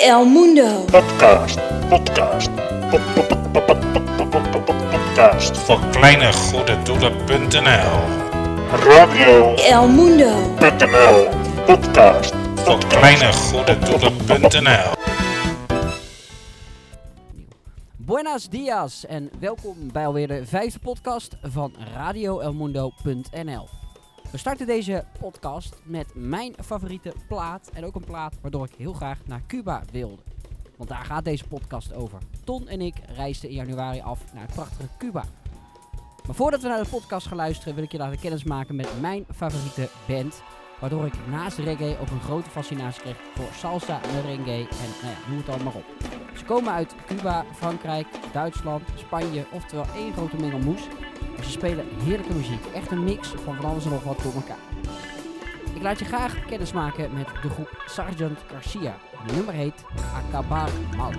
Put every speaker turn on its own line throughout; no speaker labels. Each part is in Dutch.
El Mundo.
Podcast. Podcast. Podcast. Voor kleine goede doelen.nl. Radio. El Mundo.nl. Podcast.
Voor
kleine
goede doelen.nl.
Buenos dias en welkom bij alweer de vijfde podcast van Radio El Mundo.nl. We starten deze podcast met mijn favoriete plaat en ook een plaat waardoor ik heel graag naar Cuba wilde. Want daar gaat deze podcast over. Ton en ik reisden in januari af naar het prachtige Cuba. Maar voordat we naar de podcast gaan luisteren wil ik je laten kennismaken met mijn favoriete band. Waardoor ik naast reggae ook een grote fascinatie kreeg voor salsa, merengue en nou ja, noem het allemaal op. Ze komen uit Cuba, Frankrijk, Duitsland, Spanje, oftewel één grote mengelmoes. Ze spelen heerlijke muziek. Echt een mix van van alles en nog wat door elkaar. Ik laat je graag kennis maken met de groep Sergeant Garcia. Het nummer heet Acabar Mal.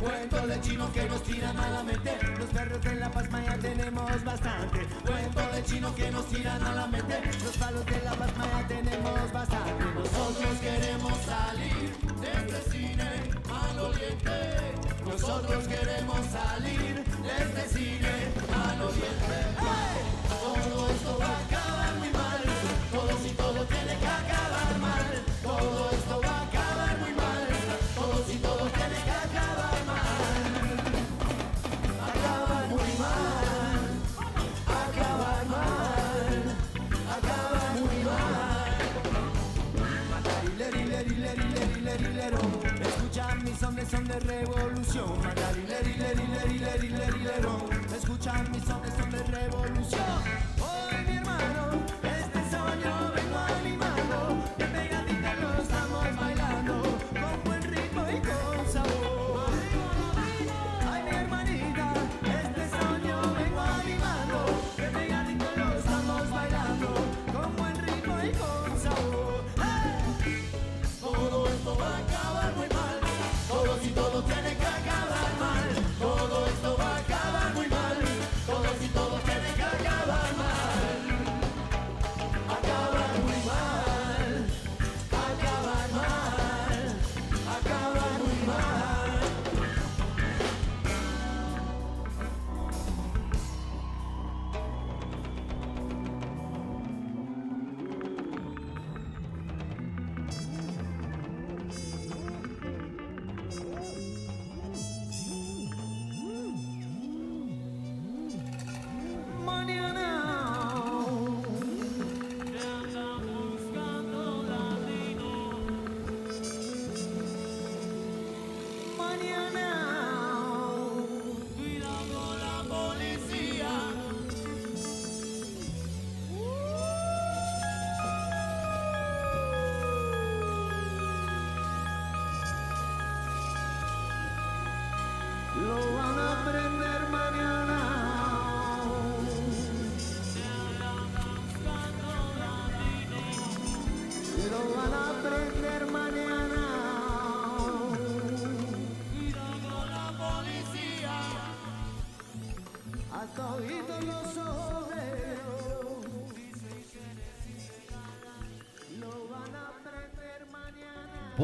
Cuento de chinos que nos tiran a la mente. Los perros de la pasma ya tenemos bastante. Cuento de chinos que nos tiran a la mente. Los palos de la pasma ya tenemos bastante. Nosotros queremos salir de este cine maloliente. Nosotros queremos salir de este cine maloliente. Todo esto va canción. Escuchan mis sones, son de revolución.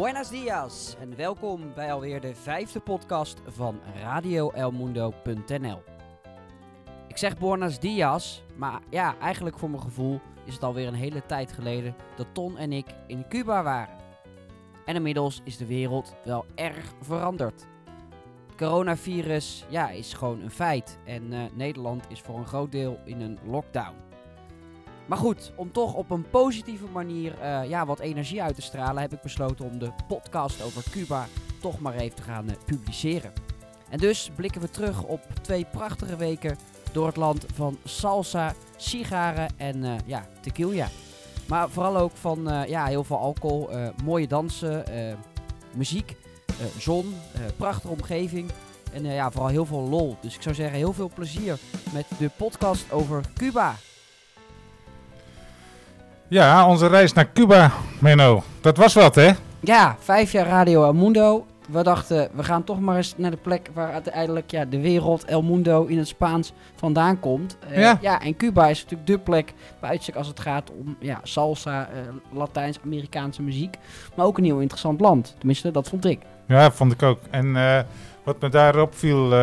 Buenos dias en welkom bij alweer de vijfde podcast van radioelmundo.nl. Ik zeg buenos dias, maar ja, eigenlijk voor mijn gevoel is het alweer een hele tijd geleden dat Ton en ik in Cuba waren. En inmiddels is de wereld wel erg veranderd. Het coronavirus ja, is gewoon een feit en eh, Nederland is voor een groot deel in een lockdown. Maar goed, om toch op een positieve manier eh, ja, wat energie uit te stralen, heb ik besloten om de podcast over Cuba toch maar even te gaan eh, publiceren. En dus blikken we terug op twee prachtige weken door het land van salsa, sigaren en eh, ja, tequila. Maar vooral ook van ja, heel veel alcohol, mooie dansen, muziek, zon, prachtige omgeving en ja, vooral heel veel lol. Dus ik zou zeggen heel veel plezier met de podcast over Cuba.
Ja, onze reis naar Cuba, Menno. Dat was wat, hè?
Ja, vijf jaar Radio El Mundo. We dachten, we gaan toch maar eens naar de plek waar uiteindelijk ja, de wereld El Mundo in het Spaans vandaan komt. Eh,
Ja.
en Cuba is natuurlijk de plek bij uitstek als het gaat om ja, salsa, eh, Latijns-Amerikaanse muziek. Maar ook een heel interessant land. Tenminste, dat vond ik.
Ja, vond ik ook. En eh, wat me daarop viel,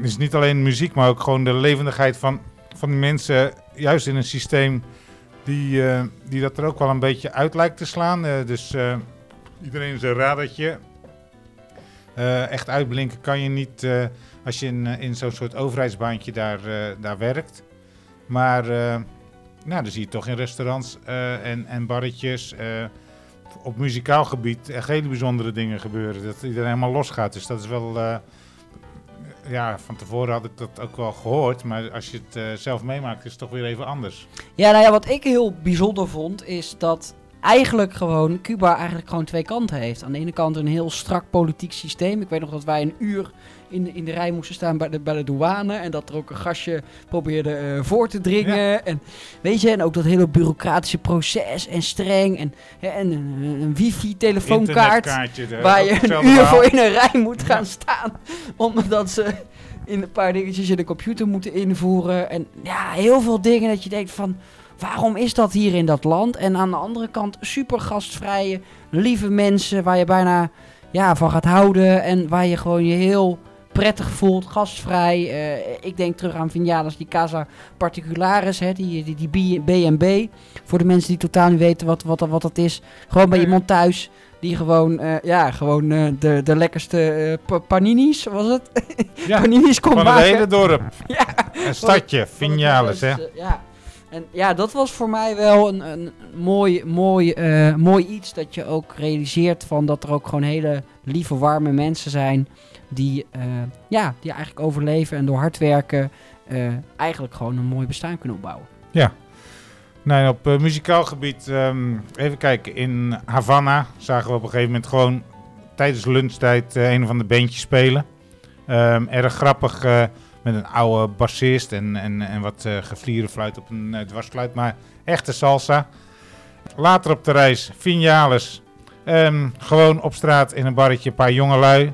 is niet alleen muziek, maar ook gewoon de levendigheid van, van die mensen. Juist in een systeem die, eh, die dat er ook wel een beetje uit lijkt te slaan. Eh, dus eh, iedereen zijn radertje. Echt uitblinken kan je niet als je in, in zo'n soort overheidsbaantje daar, daar werkt. Maar nou, dan zie je toch in restaurants en, en barretjes op muzikaal gebied echt hele bijzondere dingen gebeuren. Dat iedereen helemaal losgaat. Dus dat is wel... ja, van tevoren had ik dat ook wel gehoord. Maar als je het eh, zelf meemaakt, is het toch weer even anders.
Ja, nou ja, wat ik heel bijzonder vond, is dat eigenlijk gewoon Cuba eigenlijk gewoon twee kanten heeft. Aan de ene kant een heel strak politiek systeem. Ik weet nog dat wij een uur in de, in de rij moesten staan bij de, bij de douane. En dat er ook een gastje probeerde eh, voor te dringen. En weet je, en ook dat hele bureaucratische proces en streng. En, en een, een wifi-telefoonkaart. Waar je een uur voor in een rij moet gaan staan. Omdat ze in een paar dingetjes in de computer moeten invoeren. En ja, heel veel dingen dat je denkt van... Waarom is dat hier in dat land? En aan de andere kant super gastvrije, lieve mensen... waar je bijna ja, van gaat houden. En waar je gewoon je heel prettig voelt, gastvrij. Eh, ik denk terug aan Vinales, die Casa Particularis, hè, die, die, die B&B. Voor de mensen die totaal niet weten wat, wat, wat dat is. Gewoon bij iemand thuis die gewoon, eh, ja, gewoon eh, de, de lekkerste pa- paninis, was het?
Ja,
paninis kon
van het
maken.
hele dorp.
Ja.
Een stadje, Vinales, hè.
Ja. En ja, dat was voor mij wel een, een mooi, mooi, eh, mooi iets. Dat je ook realiseert van dat er ook gewoon hele lieve, warme mensen zijn. Die, eh, ja, die eigenlijk overleven en door hard werken eh, eigenlijk gewoon een mooi bestaan kunnen opbouwen.
Nee, op eh, muzikaal gebied, ehm, even kijken. In Havana zagen we op een gegeven moment gewoon tijdens lunchtijd een of ander bandje spelen. Ehm, erg grappig met een oude bassist en, en, en wat eh geflieren fluit op een eh, dwarsfluit. Maar echte salsa. Later op de reis, Vinales. Ehm, gewoon op straat in een barretje, een paar jongelui.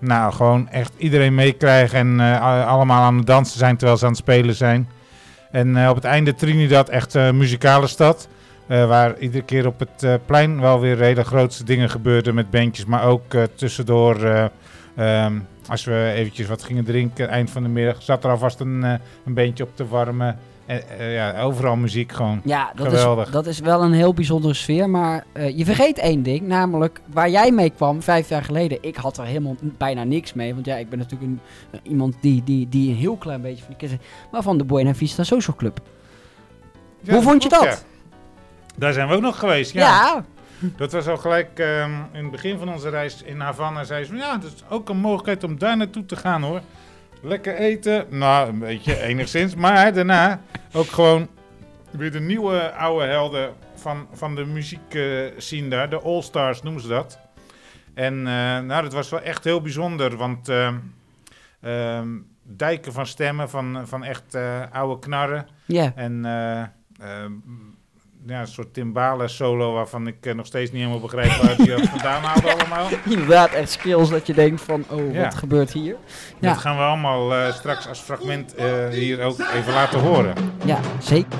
Nou, gewoon echt iedereen meekrijgen en eh, allemaal aan het dansen zijn terwijl ze aan het spelen zijn. En eh, op het einde Trinidad echt een muzikale stad. eh, waar iedere keer op het eh, plein wel weer hele grootste dingen gebeurden met bandjes. Maar ook eh, tussendoor, eh, ehm, als we eventjes wat gingen drinken, eind van de middag, zat er alvast een, eh, een bandje op te warmen. Eh, ja, overal muziek gewoon.
Ja, dat
Geweldig.
is, dat is wel een heel bijzondere sfeer. Maar eh, je vergeet één ding, namelijk waar jij mee kwam vijf jaar geleden. Ik had er helemaal bijna niks mee. Want ja, ik ben natuurlijk een, iemand die, die, die een heel klein beetje van kennis heeft. Maar van de Buena Vista Social Club.
Ja,
Hoe vond je dat?
ja. Daar zijn we ook nog geweest,
Ja,
ja. Dat was al gelijk ehm, in het begin van onze reis in Havana. Zei ze, ja, dat is ook een mogelijkheid om daar naartoe te gaan hoor. Lekker eten. Nou, een beetje enigszins. Maar daarna ook gewoon weer de nieuwe oude helden van, van de muziek eh, scene daar. De All-Stars noemen ze dat. En eh, nou, dat was wel echt heel bijzonder. Want ehm, ehm, dijken van stemmen, van, van echt eh, oude knarren.
ja.
En eh, ehm, ja, een soort timbalen solo waarvan ik eh, nog steeds niet helemaal begrijp waar die dat vandaan haalde allemaal.
inderdaad echt skills dat je denkt van, oh,
Ja.
wat gebeurt hier? Ja.
Dat gaan we allemaal eh, straks als fragment eh, hier ook even laten horen.
Ja, zeker.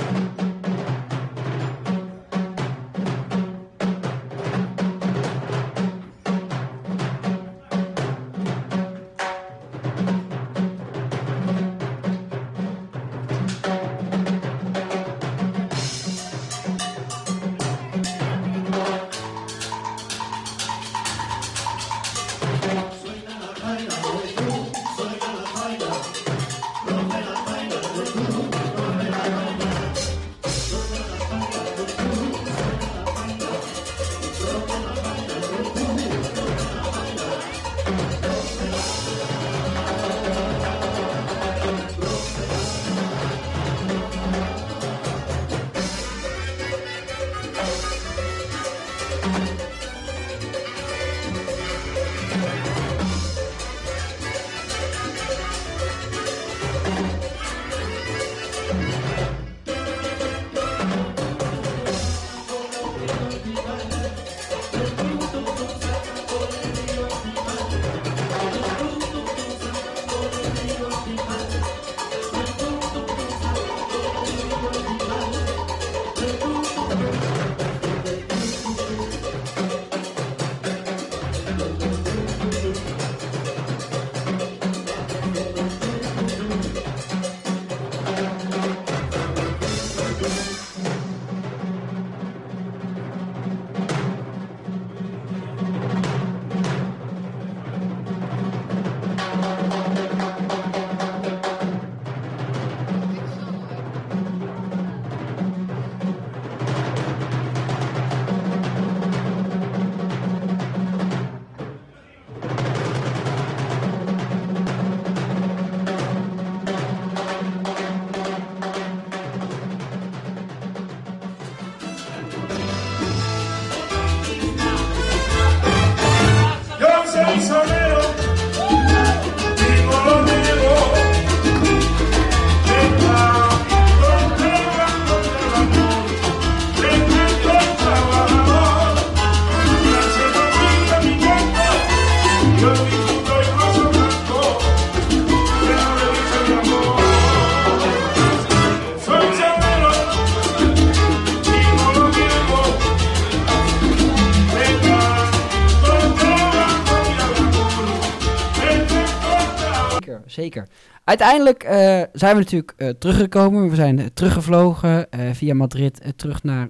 Uiteindelijk eh, zijn we natuurlijk eh, teruggekomen. We zijn eh, teruggevlogen via Madrid terug naar,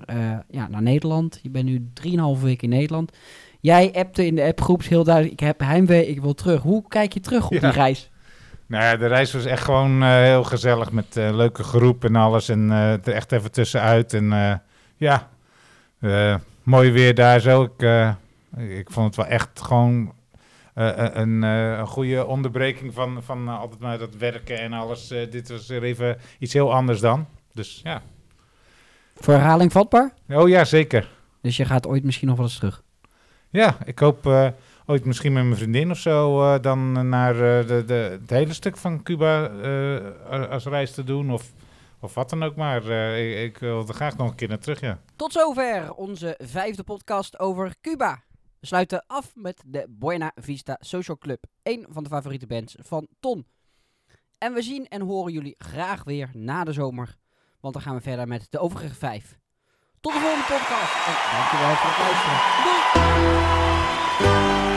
ja, naar Nederland. Je bent nu 3,5 weken in Nederland. Jij appte in de appgroeps heel duidelijk, ik heb heimwee, ik wil terug. Hoe kijk je terug op
Ja.
die reis?
Nou ja, de reis was echt gewoon heel gezellig met leuke groep en alles. En er echt even tussenuit. En ja, mooi weer daar zo. Ik, ik vond het wel echt gewoon een, eh, een goede onderbreking van, van eh, altijd maar dat werken en alles. Eh, dit was er even iets heel anders dan. Dus ja.
Voor herhaling vatbaar?
Oh ja, zeker.
Dus je gaat ooit misschien nog wel eens terug.
Ja, ik hoop eh, ooit misschien met mijn vriendin of zo eh, dan naar eh, de, de, het hele stuk van Cuba eh, als reis te doen. Of, of wat dan ook maar. Eh, ik, ik wil er graag nog een keer naar terug, ja.
Tot zover onze vijfde podcast over Cuba. We sluiten af met de Buena Vista Social Club. Een van de favoriete bands van Ton. En we zien en horen jullie graag weer na de zomer. Want dan gaan we verder met de overige vijf. Tot de volgende podcast. En dankjewel voor het luisteren. Doei!